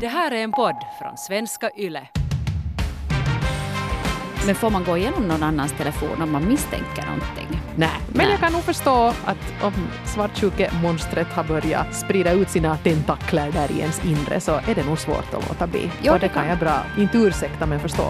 Det här är en podd från svenska YLE. Men får man gå igenom någon annans telefon om man misstänker någonting? Nej, men Nej. jag kan nog förstå att om svartsjukemonstret har börjat sprida ut sina tentakler där i ens inre så är det nog svårt att låta bli. Ja, och det kan. jag bra, inte ursäkta men förstå.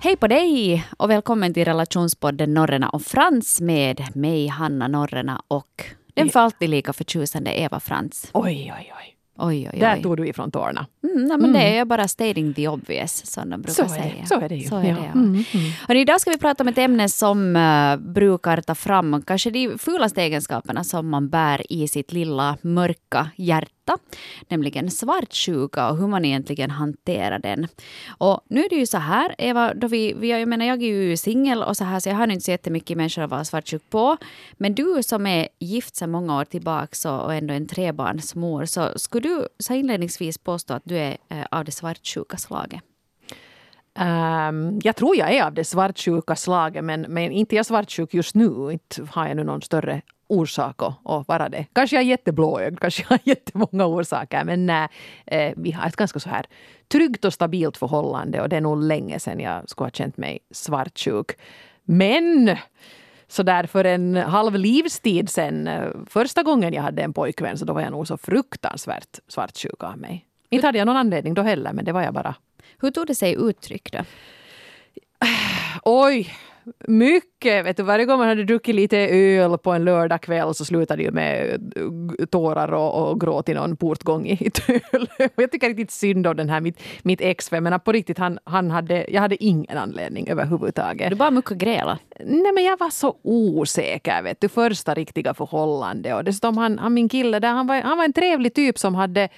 Hej på dig och välkommen till relationspodden Norrena och Frans med mig, Hanna Norrena och den för alltid lika förtjusande Eva Frans. Oj, oj, oj. Oj, oj, Där oj. tog du ifrån tårna. Mm, nej, men Det är bara stating the obvious, som de brukar Så är det, säga. så är det ju. Så är Ja. det, ja. Mm, mm. Idag ska vi prata om ett ämne som eh, brukar ta fram kanske de fulaste egenskaperna som man bär i sitt lilla mörka hjärta, nämligen svartsjuka och hur man egentligen hanterar den. Och nu är det ju så här, Eva, då vi, vi, jag menar jag är ju singel och så här så jag har inte så jättemycket människor att vara svartsjuk på. Men du som är gift sedan många år tillbaka och och ändå en trebarnsmor, så skulle du så inledningsvis påstå att du är eh, av det svartsjuka slaget? Um, jag tror jag är av det svartsjuka slaget men, men inte är jag svartsjuk just nu. Inte har jag nu någon större orsak att, att vara det. Kanske jag är jätteblåögd, kanske jag har jättemånga orsaker men nej, eh, vi har ett ganska så här tryggt och stabilt förhållande och det är nog länge sedan jag skulle ha känt mig svartsjuk. Men så där för en halv livstid sen, eh, första gången jag hade en pojkvän så då var jag nog så fruktansvärt svartsjuk av mig. Inte hade jag någon anledning då heller men det var jag bara. Hur tog det sig uttryck då? Oj, mycket. Vet du, varje gång man hade druckit lite öl på en lördagkväll så slutade det ju med eh, tårar och, och gråt i någon portgång i töl. Jag tycker riktigt synd om den här mitt, mitt ex, för jag menar på riktigt, han, han hade, jag hade ingen anledning överhuvudtaget. Du bara mycket gräla. Nej men jag var så osäker, vet du, första riktiga förhållande. Och dessutom han, han min kille där, han var, han var en trevlig typ som hade,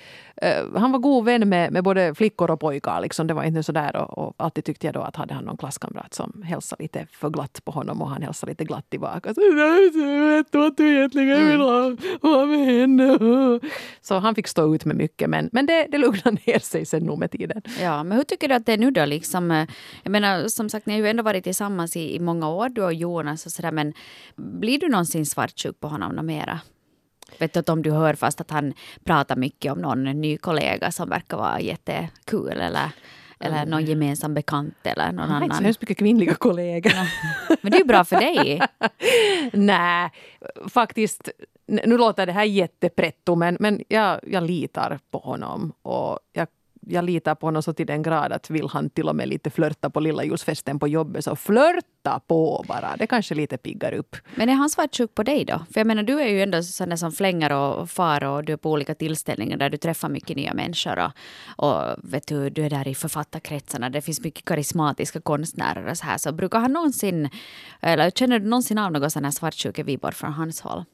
uh, han var god vän med, med både flickor och pojkar. Liksom. Det var inte sådär och, och alltid tyckte jag då att hade han någon klasskamrat som hälsade lite för glatt på honom och han hälsade lite glatt tillbaka. Så, jag vet du att du egentligen vill ha, vara med henne. Så han fick stå ut med mycket men, men det, det lugnade ner sig sen nog med tiden. Ja, men hur tycker du att det är nu då? Liksom, eh, jag menar, som sagt, ni har ju ändå varit tillsammans i, i många år, du och Jonas och sådär, men blir du någonsin svartsjuk på honom något mera? Vet du att om du hör fast att han pratar mycket om någon ny kollega som verkar vara jättekul eller, eller någon gemensam bekant eller någon Han har inte så annan. hemskt mycket kvinnliga kollegor. Men det är ju bra för dig. Nej, faktiskt. Nu låter det här jättepretto men, men jag, jag litar på honom. Och jag, jag litar på honom så till den grad att vill han till och med lite flörta på lilla ljusfesten på jobbet så flörta på bara. Det kanske lite piggar upp. Men är han svartsjuk på dig då? För jag menar, du är ju ändå sån där som flänger och far och du är på olika tillställningar där du träffar mycket nya människor och, och vet du, du är där i författarkretsarna. Det finns mycket karismatiska konstnärer och så här. Så brukar han någonsin, eller känner du någonsin av några sådana här svartsjukevibbar från hans håll?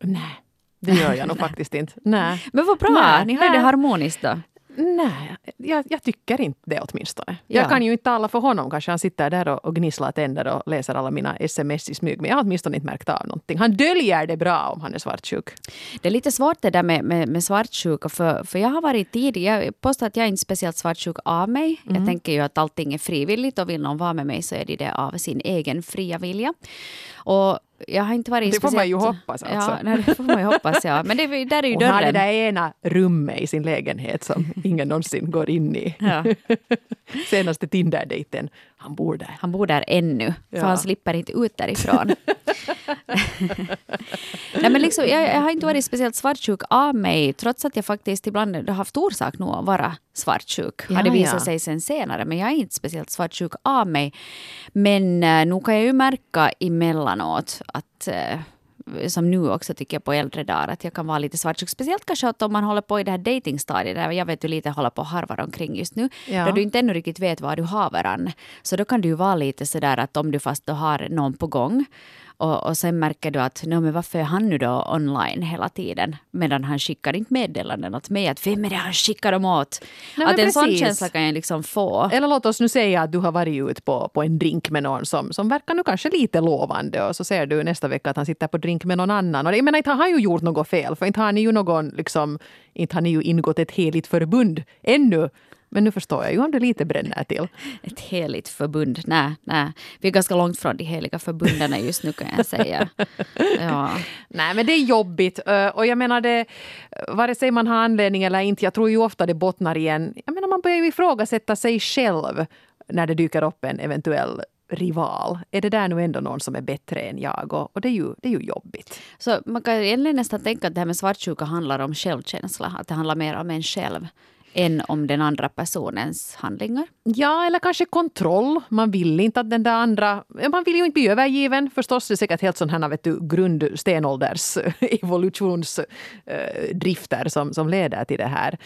Nej, det gör jag nog faktiskt inte. Nej. Men vad bra, Nej, ni har det harmoniskt då. Nej, jag, jag tycker inte det åtminstone. Ja. Jag kan ju inte tala för honom. Kanske han sitter där och, och gnisslar tänder och läser alla mina sms i smyg. Men jag har åtminstone inte märkt av någonting. Han döljer det bra om han är svartsjuk. Det är lite svårt det där med, med, med svartsjuka, för, för jag har varit tidig. Jag påstår att jag är inte speciellt svartsjuk av mig. Mm. Jag tänker ju att allting är frivilligt och vill någon vara med mig så är det det av sin egen fria vilja. Och jag har inte varit Det får man ju hoppas, alltså. Ja, nej, det får man ju hoppas, ja. Men det, där är ju Och han har det dörren. där ena rummet i sin lägenhet som ingen någonsin går in i. Ja. Senaste Tinder-dejten, han bor där. Han bor där ännu, för Ja. han slipper inte ut därifrån. Nej, men liksom, jag, jag har inte varit speciellt svartsjuk av mig, trots att jag faktiskt ibland har haft orsak nog att vara svartsjuk. Ja, har det visat ja. sig sen senare, men jag är inte speciellt svartsjuk av mig. Men eh, nog kan jag ju märka emellanåt att eh, som nu också tycker jag på äldre dagar, att jag kan vara lite svartsjuk. Speciellt kanske att om man håller på i det här datingstadiet, där jag vet du lite håller på och harvar omkring just nu, Ja. där du inte ännu riktigt vet vad du har varann. Så då kan du ju vara lite sådär att om du fast då har någon på gång och, och sen märker du att no, men varför är han nu då online hela tiden medan han skickar inte meddelanden åt mig att vem är det han skickar dem åt? Nej, att en sån precis. känsla kan jag liksom få. Eller låt oss nu säga att du har varit ut på, på en drink med någon som, som verkar nu kanske lite lovande och så ser du nästa vecka att han sitter på drink med någon annan. Och jag menar, inte har han ju gjort något fel för inte har ni ju någon, liksom, inte har ni ju ingått ett heligt förbund ännu. Men nu förstår jag ju om det lite bränner till. Ett heligt förbund. Nej, nej. Vi är ganska långt från de heliga förbunden just nu kan jag säga. Ja. Nej men det är jobbigt. Och jag menar det, vare sig man har anledning eller inte, jag tror ju ofta det bottnar i en... Jag menar man börjar ju ifrågasätta sig själv när det dyker upp en eventuell rival. Är det där nu ändå någon som är bättre än jag? Och, och det, är ju, det är ju jobbigt. Så man kan egentligen nästan tänka att det här med svartsjuka handlar om självkänsla. Att det handlar mer om en själv än om den andra personens handlingar. Ja, eller kanske kontroll. Man vill inte att den där andra... Man vill ju inte bli övergiven förstås. Det är säkert helt sådana här vet du, stenålders evolutionsdrifter som, som leder till det här.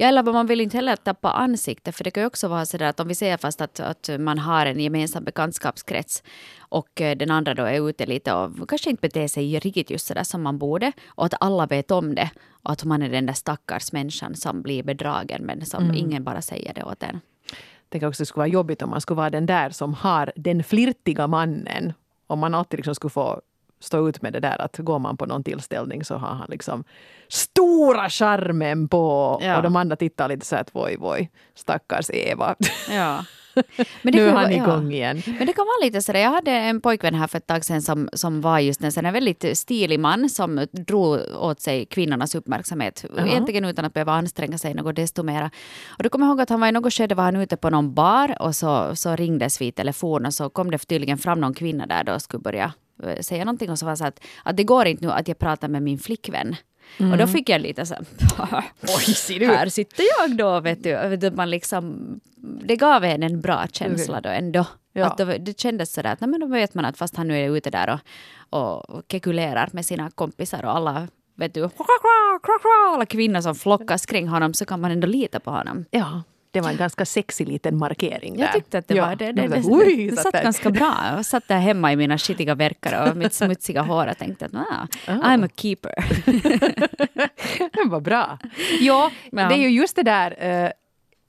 Ja, eller man vill inte heller tappa ansikte. För det kan ju också vara så där att om vi ser fast att, att man har en gemensam bekantskapskrets och eh, den andra då är ute lite och kanske inte beter sig riktigt just så där som man borde och att alla vet om det och att man är den där stackars människan som blir bedragen men som ingen bara säger det åt en. Tänk också att det skulle vara jobbigt om man skulle vara den där som har den flirtiga mannen. Om man alltid liksom skulle få stå ut med det där att går man på någon tillställning så har han liksom stora charmen på Ja. och de andra tittar lite så att voj voj stackars Eva. Ja. nu kan är ju han igång igen. Men det kan vara lite sådär, jag hade en pojkvän här för ett tag sedan som, som var just en här väldigt stilig man som drog åt sig kvinnornas uppmärksamhet. Egentligen utan att behöva anstränga sig något desto mera. Och då kommer jag ihåg att han var i något skede var han ute på någon bar och så, så ringdes vi i telefon och så kom det tydligen fram någon kvinna där då och skulle börja säga någonting och så var så att, att det går inte nu att jag pratar med min flickvän. Och då fick jag lite så här, Oj, här sitter jag då, vet du. Vet du, Man liksom, det gav en en bra känsla då ändå. Ja. Att det, det kändes sådär att nej, men då vet man att fast han nu är ute där och, och kekulerar med sina kompisar och alla vet du, alla kvinnor som flockas kring honom så kan man ändå lita på honom. Ja, det var en ganska sexig liten markering där. Jag tyckte att det Ja, var det. Det, det, det, det satt ganska bra. Jag satt där hemma i mina skitiga verkar och mitt smutsiga hår och tänkte att ah, I'm a keeper. Det var bra. Ja, det är ju just det där eh,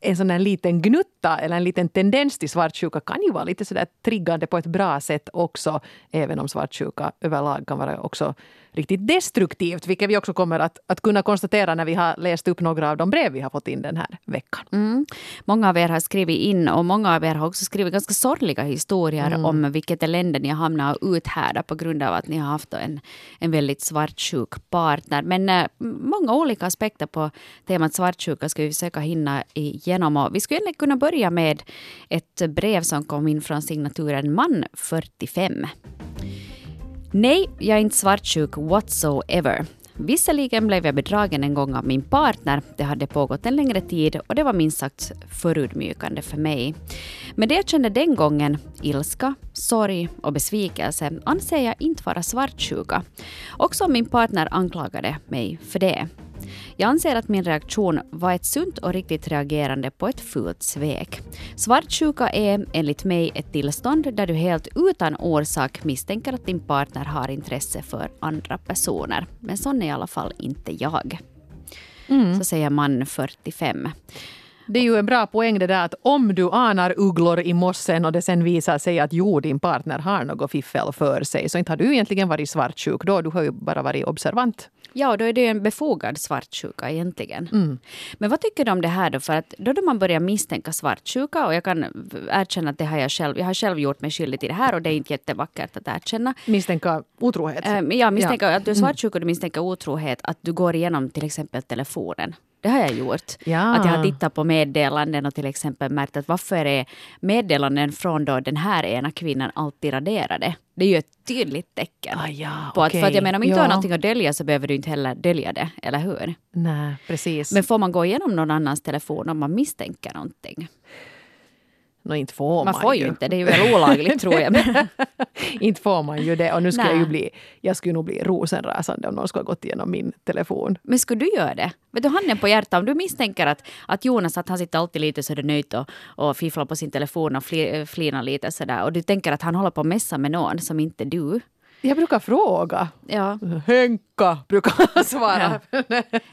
en sån här liten gnutta eller en liten tendens till svartsjuka kan ju vara lite sådär triggande på ett bra sätt också. Även om svartsjuka överlag kan vara också riktigt destruktivt. Vilket vi också kommer att, att kunna konstatera när vi har läst upp några av de brev vi har fått in den här veckan. Mm. Många av er har skrivit in och många av er har också skrivit ganska sorgliga historier om vilket elände ni har hamnat och uthärda på grund av att ni har haft en, en väldigt svartsjuk partner. Men eh, många olika aspekter på temat svartsjuka ska vi försöka hinna igenom. Och vi skulle egentligen kunna börja med ett brev som kom in från signaturen man 45. Nej, jag är inte svartsjuk whatsoever. Visserligen blev jag bedragen en gång av min partner. Det hade pågått en längre tid och det var minst sagt förödmjukande för mig. Men det jag kände den gången, ilska, sorg och besvikelse, anser jag inte vara svartsjuka. Också om min partner anklagade mig för det. Jag anser att min reaktion var ett sunt och riktigt reagerande på ett fult svek. Svartsjuka är enligt mig ett tillstånd där du helt utan orsak misstänker att din partner har intresse för andra personer. Men sån är i alla fall inte jag. Så säger man 45. Det är ju en bra poäng det där att om du anar ugglor i mossen och det sen visar sig att jo, din partner har något fiffel för sig så inte har du egentligen varit svartsjuk då. Du har ju bara varit observant. Ja, och då är det ju en befogad svartsjuka egentligen. Men vad tycker du om det här då? För att då då man börjar misstänka svartsjuka och jag kan erkänna att det har jag själv, jag har själv gjort mig skyldig till det här och det är inte jättevackert att erkänna. Misstänka otrohet. Äh, men jag misstänker att du är svartsjuk och du misstänker otrohet, att du går igenom till exempel telefonen. Det har jag gjort. Ja. Att jag har tittat på meddelanden och till exempel märkt att varför är meddelanden från då den här ena kvinnan alltid raderade? Det är ju ett tydligt tecken. Ah, ja, på att, för att jag menar, om inte du Ja. har någonting att dölja så behöver du inte heller dölja det, eller hur? Nej, precis. Men får man gå igenom någon annans telefon om man misstänker någonting? Nå, inte får man, Man får ju inte, det är ju väl olagligt tror jag. Men, inte får man ju det. Och nu skulle jag ju bli, jag skulle nog bli rosenrasande om någon skulle ha gått igenom min telefon. men skulle du göra det? Vet du, handen på hjärtat, om du misstänker att, att Jonas att han sitter alltid lite så nöjt och, och fifflar på sin telefon och fli, flinar lite sådär och du tänker att han håller på att messa med någon som inte du. Jag brukar fråga. Ja. Henka brukar han svara.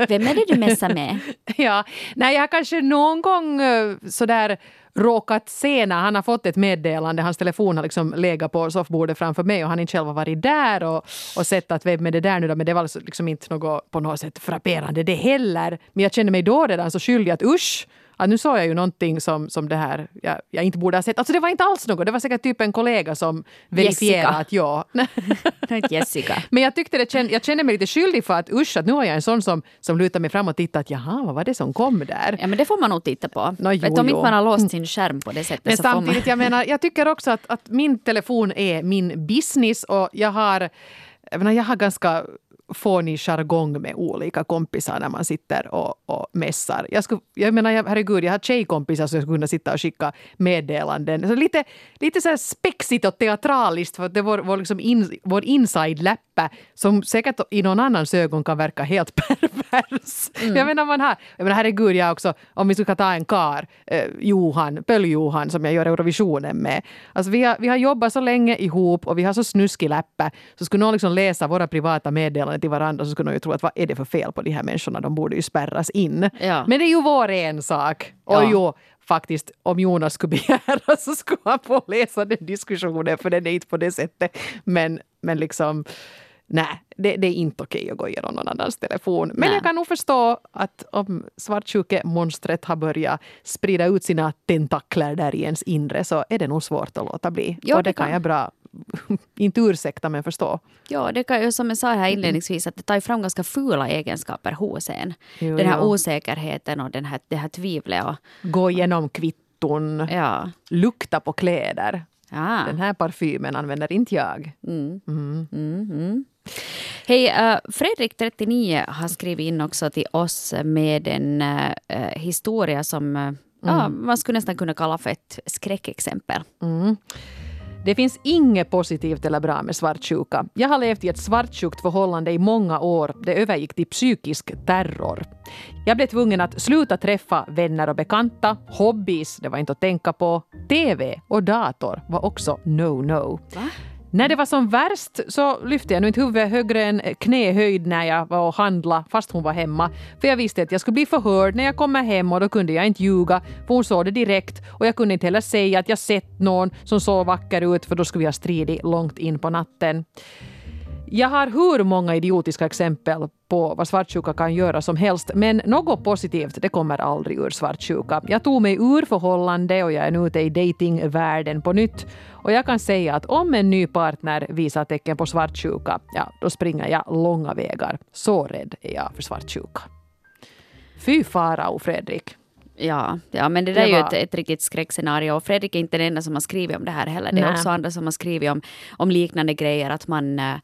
Vem är det du messar med? Ja, nej, jag har kanske någon gång eh, sådär råkat se när han har fått ett meddelande. Hans telefon har liksom legat på soffbordet framför mig och han inte själv har varit där och, och sett att vem är det där nu då? Men det var alltså liksom inte något på något sätt frapperande det heller. Men jag kände mig då redan så skyldig att usch, att nu såg jag ju någonting som, som det här jag, jag inte borde ha sett. Alltså det var inte alls något, det var säkert typ en kollega som verifierade att jag... Jessica. Men jag tyckte det känd, jag kände mig lite skyldig för att usch, att nu har jag en sån som, som lutar mig fram och tittar att jaha, vad var det som kom där? Ja men det får man nog titta på. Nå, jo, Vet, om inte man har låst sin skärm på det sättet Men så får man... samtidigt, jag menar, jag tycker också att, att min telefon är min business och jag har, jag menar, jag har ganska fånig jargong med olika kompisar när man sitter och, och mässar. Jag, skulle, jag menar, jag, herregud, jag har tjejkompisar som jag skulle kunna sitta och skicka meddelanden. Så lite, lite så här spexigt och teatraliskt för att det är vår, vår, liksom in, vår inside-läppe som säkert i någon annans ögon kan verka helt pervers. Jag menar, man har, jag menar, herregud, jag också, om vi ska ta en kar, eh, Johan, Pöl-Johan som jag gör Eurovisionen med. Alltså vi har, vi har jobbat så länge ihop och vi har så snuskig läppe så skulle någon liksom läsa våra privata meddelanden till varandra så skulle de ju tro att vad är det för fel på de här människorna, de borde ju spärras in. Ja. Men det är ju vår ensak. Och Ja. jo, faktiskt, om Jonas skulle begära så skulle han få läsa den diskussionen för den är inte på det sättet. Men, men liksom, nej, det, det är inte okej att gå igenom någon annans telefon. Men Nej. jag kan nog förstå att om svartsjukemonstret har börjat sprida ut sina tentakler där i ens inre så är det nog svårt att låta bli. Ja, och det det kan kan. jag bra, inte ursäkta men förstå. Ja, det kan ju som jag sa här inledningsvis att det tar fram ganska fula egenskaper hos en. Jo, den här jo. osäkerheten och den här, det här tvivlet och Gå igenom kvitton, ja. lukta på kläder. Ja. Den här parfymen använder inte jag. Mm. Hej, uh, Fredrik, 39, har skrivit in också till oss med en uh, historia som uh, man skulle nästan kunna kalla för ett skräckexempel. Det finns inget positivt eller bra med svartsjuka. Jag har levt i ett svartsjukt förhållande i många år. Det övergick till psykisk terror. Jag blev tvungen att sluta träffa vänner och bekanta. Hobbies, det var inte att tänka på. TV och dator var också no-no. När det var som värst så lyfte jag nu inte huvudet högre än knähöjd när jag var och handla fast hon var hemma. För jag visste att jag skulle bli förhörd när jag kommer hem och då kunde jag inte ljuga för hon såg det direkt och jag kunde inte heller säga att jag sett någon som såg vacker ut för då skulle vi ha stridit långt in på natten. Jag har hur många idiotiska exempel på vad svartsjuka kan göra som helst, men något positivt det kommer aldrig ur svartsjuka. Jag tog mig ur förhållande och jag är nu ute i datingvärlden på nytt. Och jag kan säga att om en ny partner visar tecken på svartsjuka, ja, då springer jag långa vägar. Så rädd är jag för svartsjuka. Fy farao, Fredrik. Ja, ja, men det där Det är ju ett, ett riktigt skräckscenario. Och Fredrik är inte den enda som har skrivit om det här heller. Det är Nej. också andra som har skrivit om, om liknande grejer. Att man eh,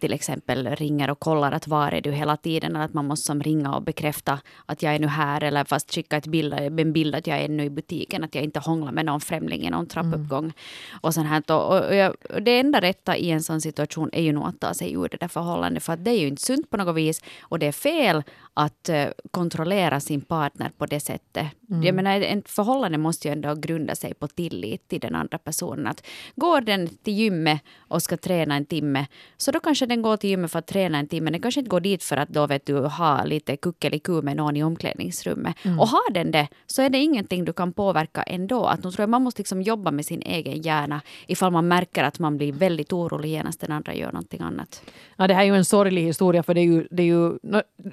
till exempel ringer och kollar att var är du hela tiden. Eller att man måste som ringa och bekräfta att jag är nu här. Eller fast skicka ett bild, en bild att jag är nu i butiken. Att jag inte hånglar med någon främling i någon trappuppgång. Och sånt här. Och, och jag, och det enda rätta i en sån situation är ju nog att ta sig ur det där förhållandet. För att det är ju inte sunt på något vis. Och det är fel att eh, kontrollera sin partner på det sättet. Jag menar, ett förhållande måste ju ändå grunda sig på tillit till den andra personen. Att går den till gymmet och ska träna en timme, så då kanske den går till gymmet för att träna en timme. Den kanske inte går dit för att då vet du ha lite kuckeliku med någon i omklädningsrummet. Och har den det, så är det ingenting du kan påverka ändå. Att tror jag man måste liksom jobba med sin egen hjärna ifall man märker att man blir väldigt orolig genast den andra gör någonting annat. Ja, det här är ju en sorglig historia för det är ju, det är ju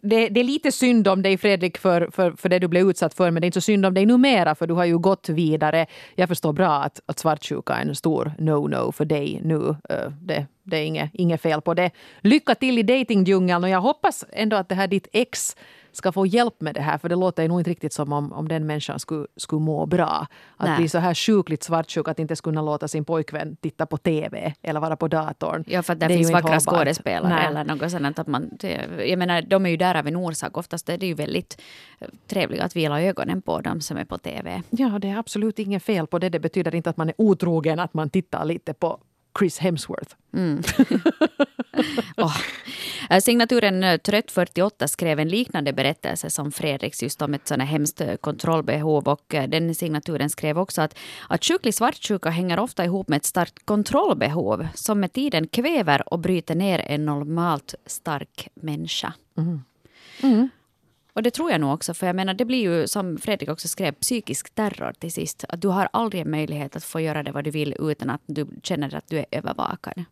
det, det är lite synd om dig Fredrik för, för, för det du blev utsatt för men det är inte så synd om dig numera för du har ju gått vidare. Jag förstår bra att, att svartsjuka är en stor no-no för dig nu. Eh, det, det är inget, inget fel på det. Lycka till i datingdjungeln och jag hoppas ändå att det här ditt ex ska få hjälp med det här för det låter ju nog inte riktigt som om, om den människan skulle, skulle må bra. Att Nej. bli så här sjukligt svartsjuk att inte ens kunna låta sin pojkvän titta på TV eller vara på datorn. Ja, för att Det ju finns vackra hållbart. skådespelare Nej. eller något sånt. Att man, det- jag menar, de är ju där av en orsak. Oftast är det ju väldigt eh, trevligt att vila ögonen på dem som är på TV. Ja, det är absolut inget fel på det. Det betyder inte att man är otrogen, att man tittar lite på Chris Hemsworth. Åh. Eh, Signaturen eh, Trött48 skrev en liknande berättelse som Fredriks just om ett sånt här hemskt eh, kontrollbehov. Och den signaturen skrev också att, att sjuklig svartsjuka hänger ofta ihop med ett starkt kontrollbehov som med tiden kväver och bryter ner en normalt stark människa. Och det tror jag nog också, för jag menar det blir ju som Fredrik också skrev, psykisk terror till sist. Att du har aldrig en möjlighet att få göra det vad du vill utan att du känner att du är övervakad.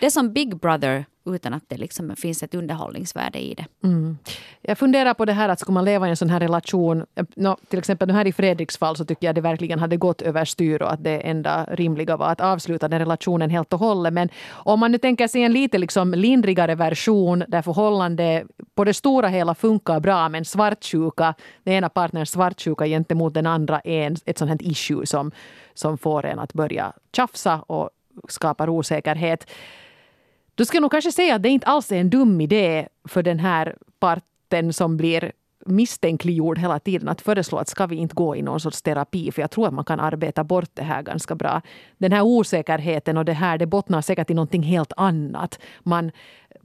Det är som Big Brother utan att det liksom finns ett underhållningsvärde i det. Mm. Jag funderar på det här att ska man leva i en sån här relation, eh, no, till exempel nu här i Fredriks fall så tycker jag det verkligen hade gått överstyr och att det enda rimliga var att avsluta den relationen helt och hållet. Men om man nu tänker sig en lite liksom lindrigare version där förhållande på det stora hela funkar bra men svartsjuka, den ena partnern svartsjuka gentemot den andra är ett sånt här issue som, som får en att börja tjafsa och skapar osäkerhet. Då ska jag nog kanske säga att det inte alls är en dum idé för den här parten som blir misstänkliggjord hela tiden att föreslå att ska vi inte gå i någon sorts terapi för jag tror att man kan arbeta bort det här ganska bra. Den här osäkerheten och det här det bottnar säkert i någonting helt annat. Man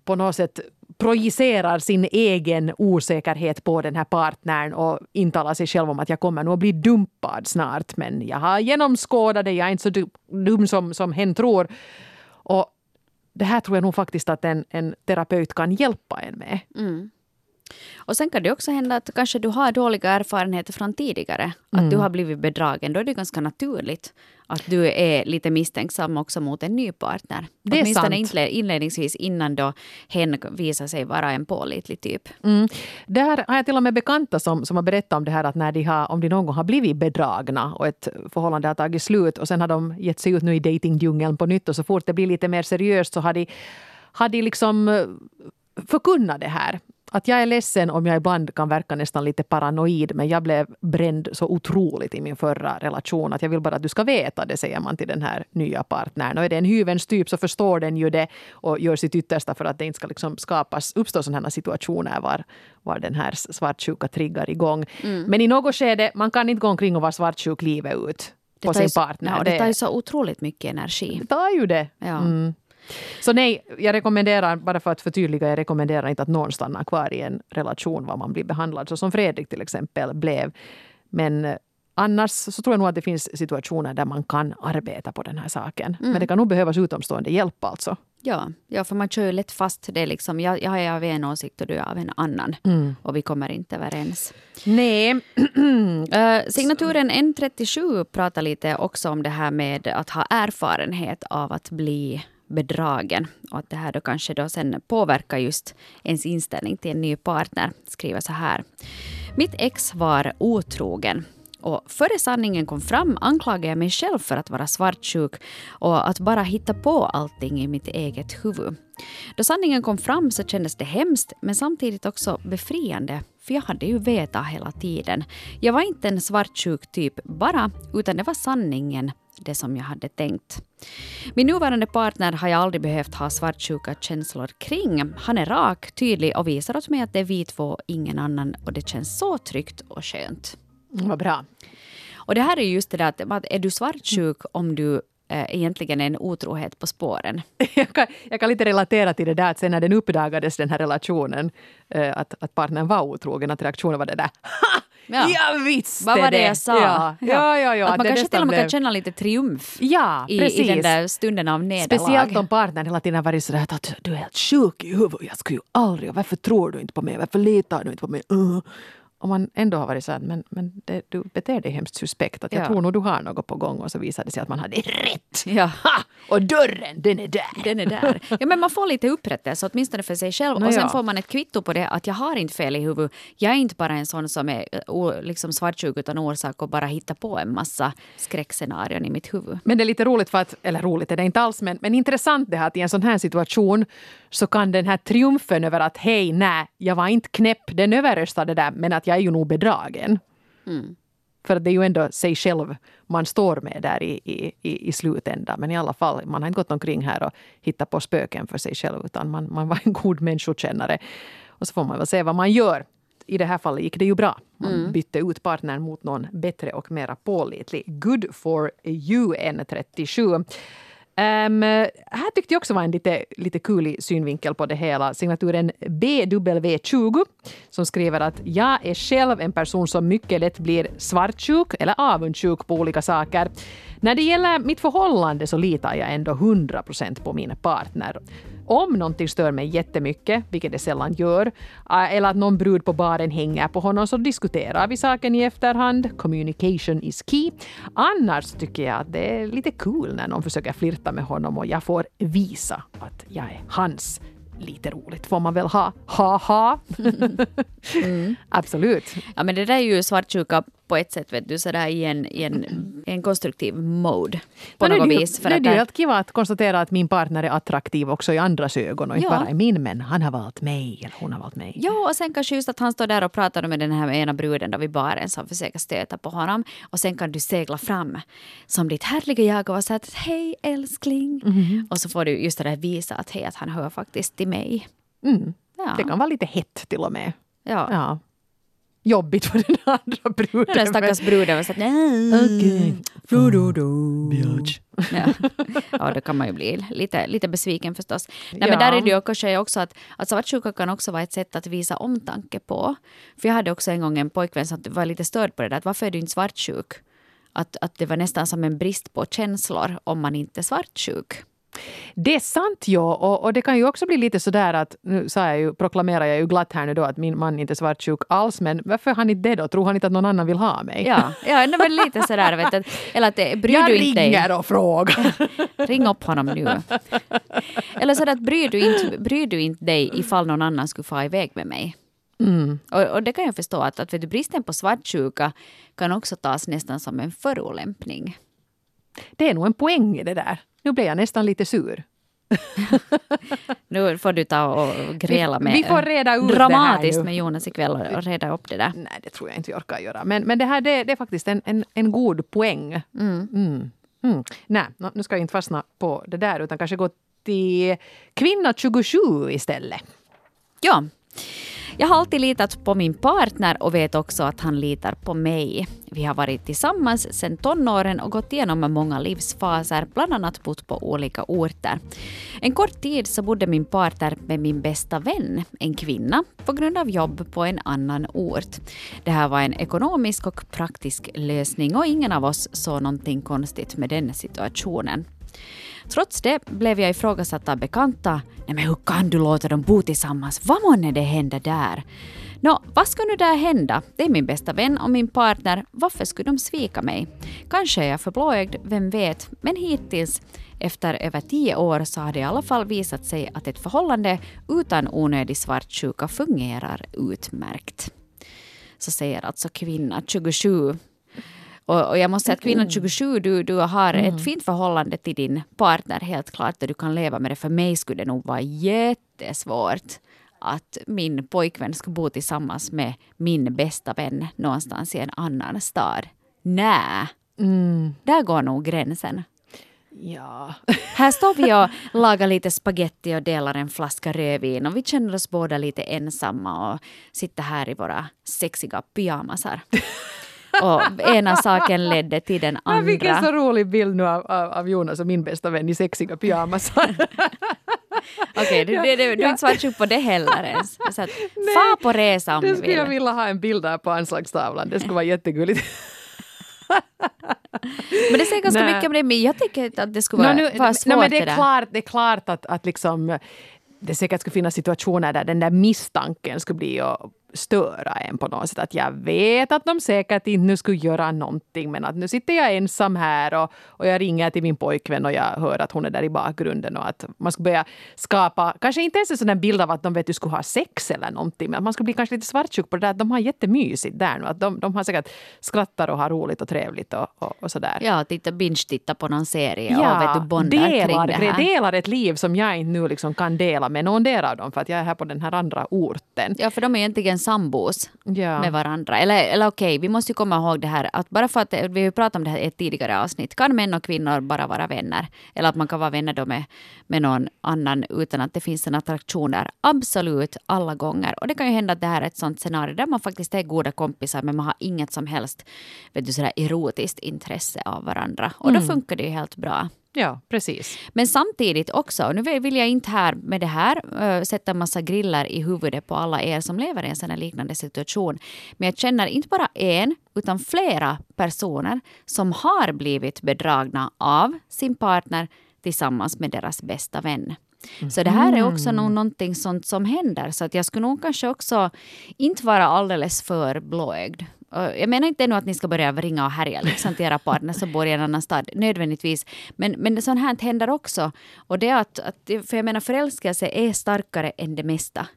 på något sätt projicerar sin egen osäkerhet på den här partnern och intalar sig själv om att jag kommer nog att bli dumpad snart men jag har genomskådat det, jag är inte så dum som, som hen tror. Och det här tror jag nog faktiskt att en, en terapeut kan hjälpa en med. Mm. Och sen kan det också hända att kanske du har dåliga erfarenheter från tidigare. Att mm. du har blivit bedragen. Då är det ganska naturligt att du är lite misstänksam också mot en ny partner. Det är Åtminstone sant. inledningsvis innan då hen visar sig vara en pålitlig typ. Mm. Där har jag till och med bekanta som, som har berättat om det här att när de har, om de någon gång har blivit bedragna och ett förhållande har tagit slut och sen har de gett sig ut nu i datingdjungeln på nytt och så fort det blir lite mer seriöst så har de, har de liksom eh, förkunnat det här att jag är ledsen om jag ibland kan verka nästan lite paranoid men jag blev bränd så otroligt i min förra relation att jag vill bara att du ska veta det, säger man till den här nya partnern. Och är det en hyvens typ så förstår den ju det och gör sitt yttersta för att det inte ska liksom skapas, uppstå sådana här situationer var, var den här svartsjuka triggar igång. Mm. Men i något skede, man kan inte gå omkring och vara svartsjuk livet ut på sin partner. Ja, det tar ju så otroligt mycket energi. Det tar ju det. Ja. Mm. Så nej, jag rekommenderar, bara för att förtydliga, jag rekommenderar inte att någon stannar kvar i en relation var man blir behandlad, så som Fredrik till exempel blev. Men eh, annars så tror jag nog att det finns situationer där man kan arbeta på den här saken. Mm. Men det kan nog behövas utomstående hjälp alltså. Ja, ja för man kör ju lätt fast det liksom, jag, jag är av en åsikt och du är av en annan. Mm. Och vi kommer inte överens. Nej. uh, signaturen N37 pratar lite också om det här med att ha erfarenhet av att bli bedragen och att det här då kanske då sen påverkar just ens inställning till en ny partner. Skriver så här. Mitt ex var otrogen och före sanningen kom fram anklagade jag mig själv för att vara svartsjuk och att bara hitta på allting i mitt eget huvud. Då sanningen kom fram så kändes det hemskt men samtidigt också befriande för jag hade ju vetat hela tiden. Jag var inte en svartsjuk typ bara, utan det var sanningen det som jag hade tänkt. Min nuvarande partner har jag aldrig behövt ha svartsjuka känslor kring. Han är rak, tydlig och visar åt mig att det är vi två, ingen annan och det känns så tryggt och skönt. Vad bra. Och det här är just det där att är du svartsjuk om du äh, egentligen är en otrohet på spåren. jag, kan, jag kan lite relatera till det där att sen när den uppdagades, den här relationen, äh, att, att partnern var otrogen, att reaktionen var det där ha! Ja. Jag visste Vad var det jag sa? Ja. Ja, ja, ja. Att man det kanske till och med blev... kan känna lite triumf ja, i, precis. i den där stunden av nederlag. Speciellt om partnern hela tiden varit sådär att du är helt sjuk i huvudet. Jag skulle ju aldrig, varför tror du inte på mig? Varför litar du inte på mig? Uh om man ändå har varit så här, men, men det, du beter dig hemskt suspekt. Att jag ja. tror nog du har något på gång och så visar det sig att man hade rätt. Ja. Ha! Och dörren, den är där. Den är där. Ja, men man får lite upprättelse, åtminstone för sig själv. No, och sen ja. får man ett kvitto på det att jag har inte fel i huvudet. Jag är inte bara en sån som är liksom svartsjuk utan orsak och bara hittar på en massa skräckscenarion i mitt huvud. Men det är lite roligt för att, eller roligt är det inte alls, men, men intressant det här att i en sån här situation så kan den här triumfen över att hej, nej, jag var inte knäpp, den överröstade där, men att jag är ju nog bedragen. Mm. För det är ju ändå sig själv man står med där i, i, i slutändan. Men i alla fall, man har inte gått omkring här och hittat på spöken för sig själv utan man, man var en god människokännare. Och så får man väl se vad man gör. I det här fallet gick det ju bra. Man mm. bytte ut partnern mot någon bättre och mera pålitlig. Good for you, N37. Um, här tyckte jag också var en lite, lite kul synvinkel på det hela. Signaturen BW20 som skriver att jag är själv en person som mycket lätt blir svartsjuk eller avundsjuk på olika saker. När det gäller mitt förhållande så litar jag ändå 100% på min partner. Om någonting stör mig jättemycket, vilket det sällan gör, eh, eller att någon brud på baren hänger på honom, så diskuterar vi saken i efterhand. Communication is key. Annars tycker jag att det är lite kul när någon försöker flirta med honom och jag får visa att jag är hans lite roligt får man väl ha. Ha-ha! mm. Absolut. Ja men det där är ju svartsjuka på ett sätt vet du, sådär i en, i en, en konstruktiv mode. På något det, vis. För det är ju helt kiva att konstatera att min partner är attraktiv också i andras ögon och inte Ja. bara i min men han har valt mig eller hon har valt mig. Ja, och sen kanske just att han står där och pratar med den här ena bruden då vid baren som försöker stöta på honom. Och sen kan du segla fram som ditt härliga jag och vara så att hej älskling. Och så får du just det där visa att hej, att han hör faktiskt till mig. Mm. Ja. Det kan vara lite hett till och med. ja. Ja. Jobbigt för den andra bruden. Den stackars bruden var så att nej. Okej. Ja. ja, då kan man ju bli lite, lite besviken förstås. Nej, men Ja. där är det ju kanske också att, att svartsjuka kan också vara ett sätt att visa omtanke på. För jag hade också en gång en pojkvän som var lite störd på det där, att varför är du inte svartsjuk? Att, att det var nästan som en brist på känslor om man inte är svartsjuk. Det är sant, ja. Och, och det kan ju också bli lite sådär att, nu sa jag ju, proklamerar jag ju glatt här nu då att min man inte är svartsjuk alls, men varför är han inte det då? Tror han inte att någon annan vill ha mig? Ja, ja det var lite sådär. Vet du, eller att bryr jag du inte dig? ringer och frågar. Ring upp honom nu. Eller så att bryr du, inte, bryr du inte dig ifall någon annan skulle få iväg med mig? Mm. Och, och det kan jag förstå att, att vet du, bristen på svartsjuka kan också tas nästan som en förolämpning. Det är nog en poäng i det där. Nu blev jag nästan lite sur. Nu får du ta och gräla Vi- med vi får reda ut dramatiskt med Jonas ikväll och, och reda upp det där. Nej, det tror jag inte vi orkar göra. Men, men det här det, det är faktiskt en, en, en god poäng. Mm. Mm. Nej, nå, nu ska jag inte fastna på det där utan kanske gå till kvinna 27 istället. Ja. Jag har alltid litat på min partner och vet också att han litar på mig. Vi har varit tillsammans sedan tonåren och gått igenom många livsfaser, bland annat bott på olika orter. En kort tid så bodde min partner med min bästa vän, en kvinna, på grund av jobb på en annan ort. Det här var en ekonomisk och praktisk lösning och ingen av oss såg någonting konstigt med den situationen. Trots det blev jag ifrågasatt av bekanta. Nej men hur kan du låta dem bo tillsammans? Vad månne det hända där? Nå, vad ska nu där hända? Det är min bästa vän och min partner. Varför skulle de svika mig? Kanske är jag för blåögd, vem vet? Men hittills, efter över tio år, så har det i alla fall visat sig att ett förhållande utan onödig svartsjuka fungerar utmärkt. Så säger alltså kvinna 27 och, och jag måste säga att kvinnan 27, du, du har ett fint förhållande till din partner helt klart och du kan leva med det. För mig skulle det nog vara jättesvårt att min pojkvän ska bo tillsammans med min bästa vän någonstans i en annan stad. Nej, där går nog gränsen. Ja. Här står vi och lagar lite spaghetti och delar en flaska rödvin och vi känner oss båda lite ensamma och sitter här i våra sexiga pyjamasar. Och ena saken ledde till den Jag fick en så andra. rolig bild nu av, av, av Jonas och min bästa vän i sexiga pyjamasar. Okej, du, du, du, du är inte svartsjuk på det heller ens. Så att, fa på resa om det du skulle jag vill. vilja ha en bild där på anslagstavlan. Det skulle vara jättegulligt. Men det säger ganska Nej. mycket om det, men jag tycker att det skulle vara, Nå, nu- vara svårt men det, det är klart, det är klart att, att liksom, det säkert skulle finnas situationer där den där misstanken skulle bli störa en på något sätt. Att jag vet att de säkert inte nu skulle göra någonting men att nu sitter jag ensam här och, och jag ringer till min pojkvän och jag hör att hon är där i bakgrunden och att man skulle börja skapa, kanske inte ens en sån bild av att de vet du skulle ha sex eller någonting men att man skulle bli kanske lite svartsjuk på det där att de har jättemysigt där nu. Att de, de har säkert skrattar och har roligt och trevligt och, och, och sådär. Ja, titta, binge-titta på någon serie och vet du, bondar delar, kring det här. delar ett liv som jag inte nu liksom kan dela med någon del av dem för att jag är här på den här andra orten. Ja, för de är egentligen sambos Ja. med varandra. Eller, eller okej, vi måste ju komma ihåg det här att bara för att vi har pratat om det här i ett tidigare avsnitt, kan män och kvinnor bara vara vänner? Eller att man kan vara vänner då med, med någon annan utan att det finns en attraktion där. Absolut, alla gånger. Och det kan ju hända att det här är ett sånt scenario där man faktiskt är goda kompisar men man har inget som helst vet du, sådär erotiskt intresse av varandra. Och då funkar det ju helt bra. Ja, precis. Men samtidigt också, nu vill jag inte här med det här äh, sätta en massa griller i huvudet på alla er som lever i en sån här liknande situation. Men jag känner inte bara en, utan flera personer som har blivit bedragna av sin partner tillsammans med deras bästa vän. Så det här är också nog någonting sånt som händer. Så att jag skulle nog kanske också inte vara alldeles för blåögd. Jag menar inte ännu att ni ska börja ringa och härja liksom, till era partner som bor i en annan stad, nödvändigtvis. Men, men sånt här händer också. Och det är att, att, för jag menar förälskelse är starkare än det mesta.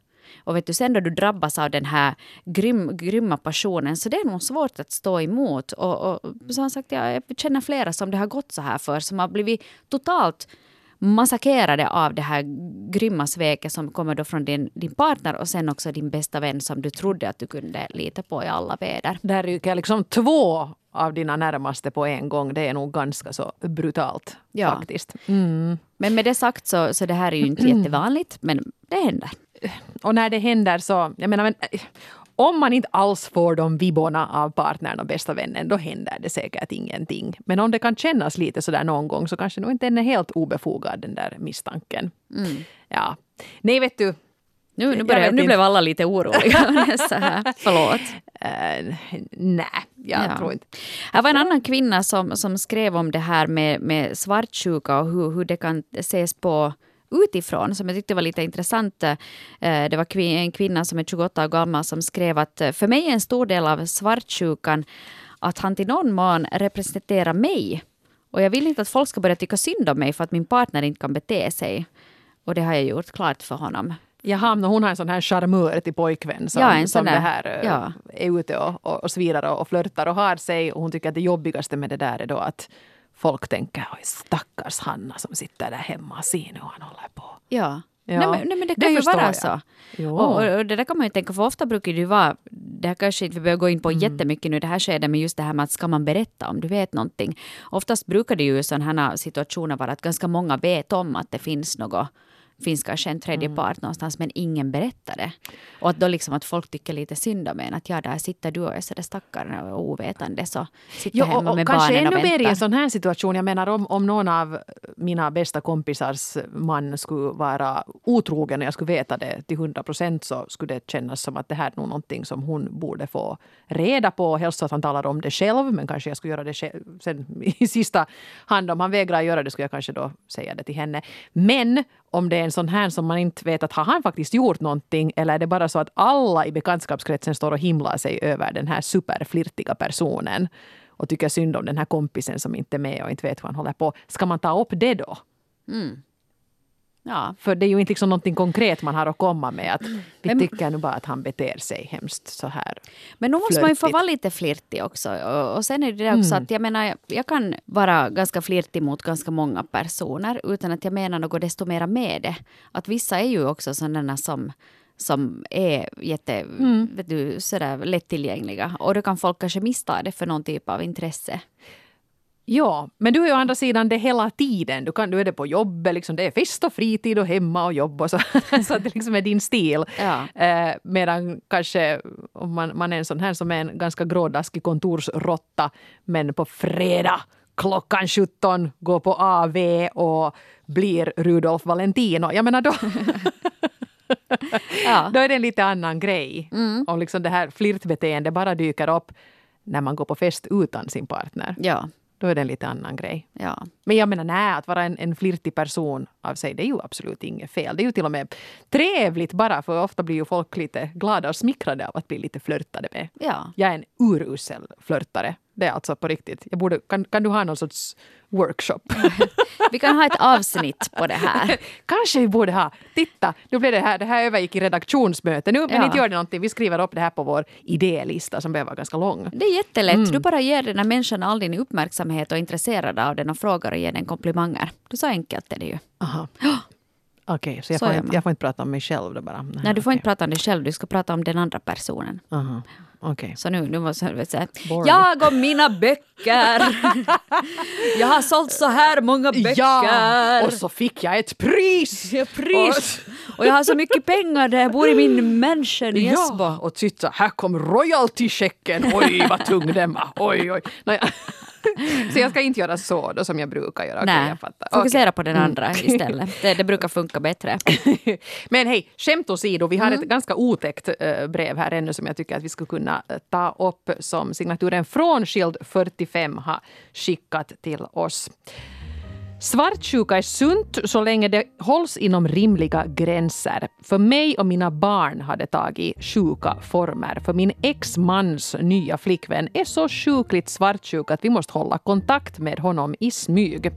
Och vet du, sen då du drabbas av den här grym, grymma passionen så det är nog svårt att stå emot. Och, och som sagt, jag känner flera som det har gått så här för, som har blivit totalt massakrerade av det här grymma sveket som kommer då från din, din partner och sen också din bästa vän som du trodde att du kunde lita på i alla väder. Där ryker liksom två av dina närmaste på en gång. Det är nog ganska så brutalt Ja. faktiskt. Mm. Men med det sagt så, så det här är ju inte jättevanligt, men det händer. Och när det händer så, jag menar, men, eh, om man inte alls får de vibborna av partnern och bästa vännen, då händer det säkert ingenting. Men om det kan kännas lite sådär någon gång så kanske nog inte den är helt obefogad den där misstanken. Ja. Nej, vet du. Nu, nu, börjar, nu blev alla lite oroliga. så här. Förlåt. Uh, nej, jag Ja. tror inte. Här var en annan kvinna som, som skrev om det här med, med svartsjuka och hur, hur det kan ses på utifrån, som jag tyckte var lite intressant. Eh, Det var en kvinna som är 28 år gammal som skrev att eh, för mig är en stor del av svartsjukan att han till någon mån representerar mig. Och jag vill inte att folk ska börja tycka synd om mig för att min partner inte kan bete sig. Och det har jag gjort klart för honom. Jaha, men hon har en sån här charmör till pojkvän som, Ja, som det här eh, Ja. är ute och, och, och svirar och, och flörtar och har sig. Och hon tycker att det jobbigaste med det där är då att folk tänker oj stackars Hanna som sitter där hemma och ser nu han håller på. Ja. Ja, Nej, men, nej, men det det kan ju förstår vara jag. så. Och, och, och det där kan man ju tänka, för ofta brukar det ju vara, det här kanske inte vi behöver gå in på Mm. jättemycket nu i det här skedet, men just det här med att ska man berätta om du vet någonting. Oftast brukar det ju i sådana här situationer vara att ganska många vet om att det finns något finns kanske en tredje Mm. part någonstans men ingen berättar det. Och att då liksom att folk tycker lite synd om en. Att ja, där sitter du och är sådär stackare och ovetande så sitter Ja, hemma och, med och kanske barnen och ännu mer i en väntar. sån här situation. Jag menar om, om någon av mina bästa kompisars man skulle vara otrogen och jag skulle veta det till 100 procent så skulle det kännas som att det här är nog någonting som hon borde få reda på. Helst så att han talar om det själv men kanske jag skulle göra det själv. Sen i sista hand om han vägrar göra det skulle jag kanske då säga det till henne. Men om det är en sån här som man inte vet att har han faktiskt gjort någonting eller är det bara så att alla i bekantskapskretsen står och himlar sig över den här superflirtiga personen och tycker synd om den här kompisen som inte är med och inte vet hur han håller på. Ska man ta upp det då? Mm. Ja, För det är ju inte liksom någonting konkret man har att komma med. Att vi tycker nu bara att han beter sig hemskt så här. Men nu måste man ju få vara lite flirtig också. Och, och sen är det också Mm. att jag menar, jag kan vara ganska flirtig mot ganska många personer utan att jag menar något desto mera med det. Att vissa är ju också sådana som som är jätte, Mm. vet du, sådär lättillgängliga. Och då kan folk kanske missta det för någon typ av intresse. Ja, men du är ju å andra sidan det hela tiden. Du, kan, du är det på jobbet, liksom, det är fest och fritid och hemma och jobb och så. så att det liksom är din stil. Ja. Eh, medan kanske om man, man är en sån här som är en ganska grådaskig kontorsrotta men på fredag klockan 17 går på AV och blir Rudolf Valentino. Jag menar då, Ja. då är det en lite annan grej. Om liksom det här flirtbeteendet bara dyker upp när man går på fest utan sin partner. Ja, Då är det en lite annan grej. ja. Men jag menar, nej, att vara en, en flirtig person av sig, det är ju absolut inget fel. Det är ju till och med trevligt bara, för ofta blir ju folk lite glada och smickrade av att bli lite flörtade med. ja. Jag är en urusel flörtare. Det är alltså på riktigt. Jag borde, kan, kan du ha någon sorts workshop? Vi kan ha ett avsnitt på det här. Kanske vi borde ha. Titta, nu blev det här, det här övergick i redaktionsmöte. Nu, men Ja. inte gör det någonting. Vi skriver upp det här på vår idélista som behöver vara ganska lång. Det är jättelätt. Mm. Du bara ger den här människan all din uppmärksamhet och är intresserad av den och frågar och ger den komplimanger. Du så enkelt är det ju. Aha. Okej, så, jag, Så får inte, jag får inte prata om mig själv då bara? Nej, du får okej. inte prata om dig själv, du ska prata om den andra personen. Aha. Okej. Så nu, nu måste jag säga, jag och mina böcker. jag har sålt så här många böcker. Ja, och så fick jag ett pris! Ja, pris. Och jag har så mycket pengar där jag bor i min mansion i Esbo. Ja, och titta, här kom royalty-checken. Oj, vad tung den var. Oj, oj. Nåja. Så jag ska inte göra så då som jag brukar göra. Nej, jag fattar. fokusera Okej. på den andra istället. Det, det brukar funka bättre. Men hej, skämt åsido, vi har Mm. ett ganska otäckt eh, brev här ännu som jag tycker att vi skulle kunna eh, ta upp som signaturen Frånskild 45 har skickat till oss. Svartsjuka är sunt så länge det hålls inom rimliga gränser. För mig och mina barn har det tagit sjuka former. För min ex-mans nya flickvän är så sjukligt svartsjuk att vi måste hålla kontakt med honom i smyg.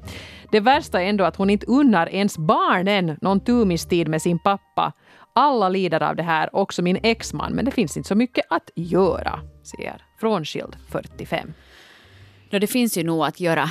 Det värsta är ändå att hon inte unnar ens barnen någon tumistid med sin pappa. Alla lider av det här, också min exman, men det finns inte så mycket att göra, säger Frånskild 45. det finns ju nog att göra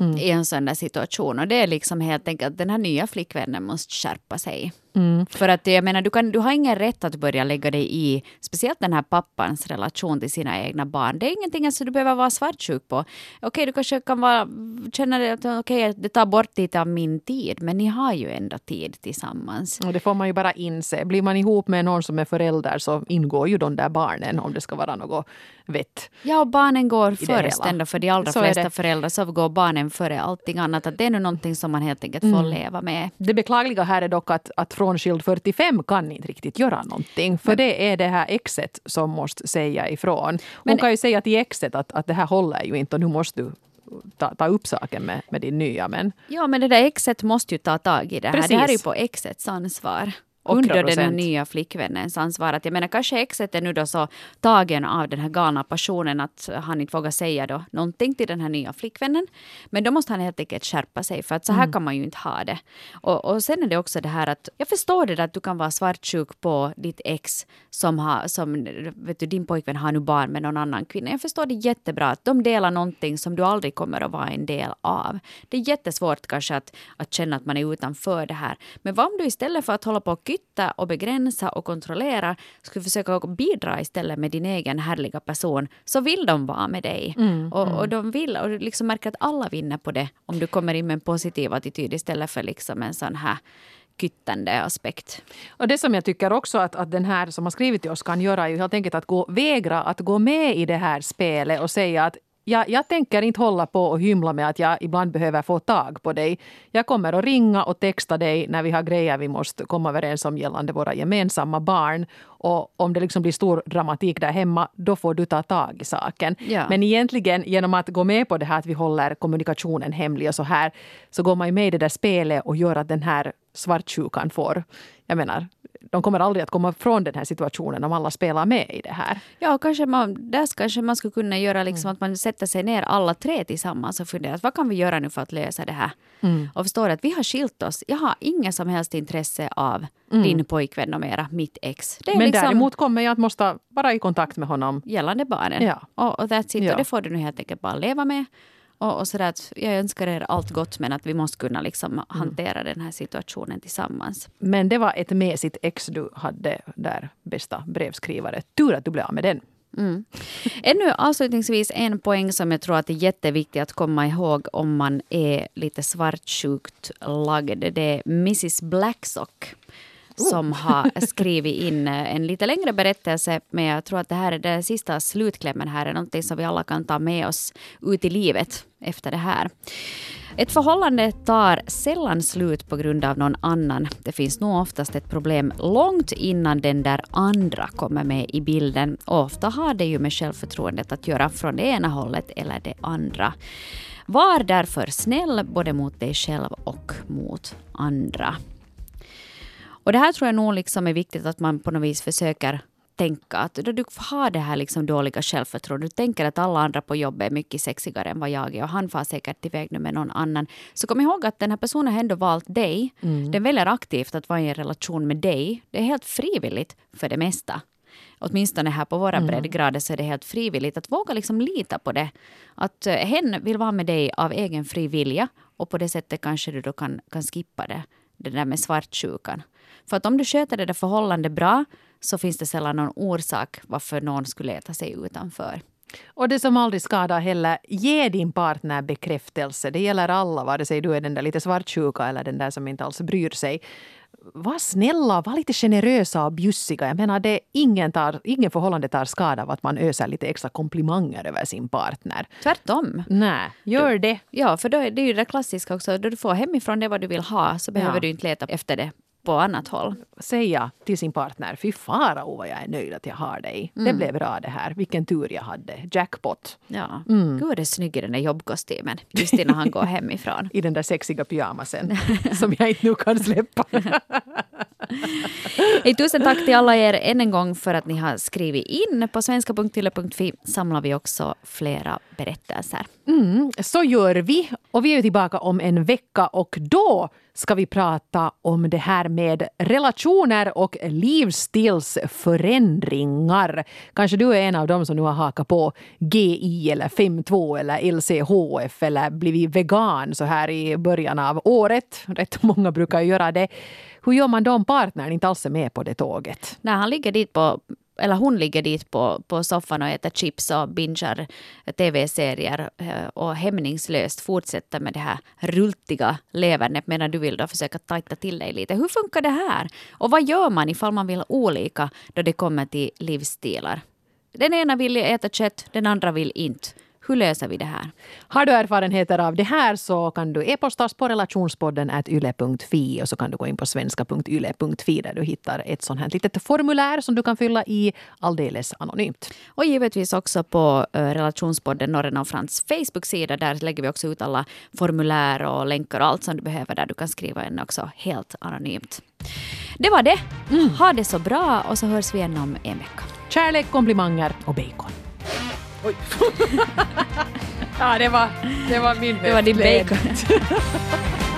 mm. i en sån där situation. Och det är liksom helt enkelt att den här nya flickvännen måste skärpa sig. Mm. För att jag menar, du, kan, du har ingen rätt att börja lägga dig i, speciellt den här pappans relation till sina egna barn. Det är ingenting alltså du behöver vara svartsjuk på. Okej, okay, du kanske kan vara, känna att okay, det tar bort lite av min tid, men ni har ju ändå tid tillsammans. Och det får man ju bara inse. Blir man ihop med någon som är förälder så ingår ju de där barnen om det ska vara något vett. Ja, och barnen går först ändå för de allra så flesta föräldrar så går barnen före allting annat. Att det är nu någonting som man helt enkelt får mm. leva med. Det beklagliga här är dock att, att frånskild 45 kan inte riktigt göra någonting. För det är det här exet som måste säga ifrån. Hon kan ju säga till exet att, att det här håller ju inte och nu måste du ta, ta upp saken med, med din nya. Men... Ja, men det där exet måste ju ta tag i det här. Precis. Det här är ju på exets ansvar under den här nya flickvännens ansvar. Att jag menar kanske exet är nu då så tagen av den här galna passionen att han inte vågar säga då någonting till den här nya flickvännen. Men då måste han helt enkelt skärpa sig för att så här mm. kan man ju inte ha det. Och, och sen är det också det här att jag förstår det där att du kan vara svartsjuk på ditt ex som har, som vet du, din pojkvän har nu barn med någon annan kvinna. Jag förstår det jättebra att de delar någonting som du aldrig kommer att vara en del av. Det är jättesvårt kanske att, att känna att man är utanför det här. Men vad om du istället för att hålla på och kytta och begränsa och kontrollera skulle försöka bidra istället med din egen härliga person så vill de vara med dig. Mm, och, mm. och de vill och du liksom märker att alla vinner på det om du kommer in med en positiv attityd istället för liksom en sån här kyttande aspekt. Och det som jag tycker också att, att den här som har skrivit till oss kan göra är ju helt enkelt att gå, vägra att gå med i det här spelet och säga att jag, jag tänker inte hålla på och hymla med att jag ibland behöver få tag på dig. Jag kommer att ringa och texta dig när vi har grejer vi måste komma överens om gällande våra gemensamma barn. Och om det liksom blir stor dramatik där hemma, då får du ta tag i saken. Ja. Men egentligen genom att gå med på det här att vi håller kommunikationen hemlig och så här, så går man ju med i det där spelet och gör att den här svartsjukan får, jag menar, de kommer aldrig att komma från den här situationen om alla spelar med i det här. Ja, kanske man, där kanske man skulle kunna göra liksom mm. att man sätter sig ner alla tre tillsammans och funderar vad kan vi göra nu för att lösa det här? Mm. Och förstår att vi har skilt oss. Jag har inget som helst intresse av mm. din pojkvän och mera, mitt ex. Men liksom, däremot kommer jag att måste vara i kontakt med honom. Gällande barnen. Ja. Och, och that's it. Ja. Och det får du nu helt enkelt bara leva med. Och, och så att jag önskar er allt gott men att vi måste kunna liksom mm. hantera den här situationen tillsammans. Men det var ett mesigt ex du hade där, bästa brevskrivare. Tur att du blev av med den. Mm. Ännu avslutningsvis en poäng som jag tror att är jätteviktig att komma ihåg om man är lite svartsjukt lagd. Det är Mrs Blacksock Oh. som har skrivit in eh, en lite längre berättelse. Men jag tror att det här är den sista slutklämmen här är någonting som vi alla kan ta med oss ut i livet efter det här. Ett förhållande tar sällan slut på grund av någon annan. Det finns nog oftast ett problem långt innan den där andra kommer med i bilden. Och ofta har det ju med självförtroendet att göra från det ena hållet eller det andra. Var därför snäll både mot dig själv och mot andra. Och det här tror jag nog liksom är viktigt att man på något vis försöker tänka att då du har det här liksom dåliga självförtroendet, du tänker att alla andra på jobbet är mycket sexigare än vad jag är och han far säkert iväg nu med någon annan. Så kom ihåg att den här personen har ändå valt dig. Mm. Den väljer aktivt att vara i en relation med dig. Det är helt frivilligt för det mesta. Åtminstone här på våra mm. breddgrader så är det helt frivilligt att våga liksom lita på det. Att uh, hen vill vara med dig av egen fri vilja och på det sättet kanske du då kan, kan skippa det, det där med svartsjukan. För att om du sköter det där förhållandet bra så finns det sällan någon orsak varför någon skulle äta sig utanför. Och det som aldrig skadar heller, ge din partner bekräftelse. Det gäller alla, vare sig du är den där lite svartsjuka eller den där som inte alls bryr sig. Var snälla, var lite generösa och bjussiga. Jag menar, det ingen, tar, ingen förhållande tar skada av att man öser lite extra komplimanger över sin partner. Tvärtom. Nej, gör det. Ja, för då är det ju det klassiska också. Då du får hemifrån det vad du vill ha så behöver ja. du inte leta efter det på annat håll. säga till sin partner, fy farao vad jag är nöjd att jag har dig. Mm. Det blev bra det här. Vilken tur jag hade. Jackpot. Ja. Mm. Gud vad det är snygg i den där jobbkostymen just innan han går hemifrån. I den där sexiga pyjamasen som jag inte nu kan släppa. Hej, tusen tack till alla er än en gång för att ni har skrivit in. På svenska.yle.fi samlar vi också flera berättelser. Mm, så gör vi. Och vi är tillbaka om en vecka och då ska vi prata om det här med relationer och livsstilsförändringar. Kanske du är en av dem som nu har hakat på GI eller 5.2 eller LCHF eller blivit vegan så här i början av året. Rätt många brukar göra det. Hur gör man då om partnern inte alls är med på det tåget? Nej, han ligger dit på eller hon ligger dit på, på soffan och äter chips och bingar tv-serier eh, och hämningslöst fortsätter med det här rultiga levernet medan du vill då försöka tajta till dig lite. Hur funkar det här? Och vad gör man ifall man vill olika då det kommer till livsstilar? Den ena vill äta kött, den andra vill inte. Hur löser vi det här? Har du erfarenheter av det här så kan du e-posta oss på relationspodden yle.fi och så kan du gå in på svenska.yle.fi där du hittar ett sånt här litet formulär som du kan fylla i alldeles anonymt. Och givetvis också på eh, relationspodden Norren och Frans Facebook-sida. Där lägger vi också ut alla formulär och länkar och allt som du behöver där du kan skriva in också helt anonymt. Det var det. Ha det så bra och så hörs vi igen om en vecka. Kärlek, komplimanger och bacon. Oj. ja, det var, det var min Det var din bacon.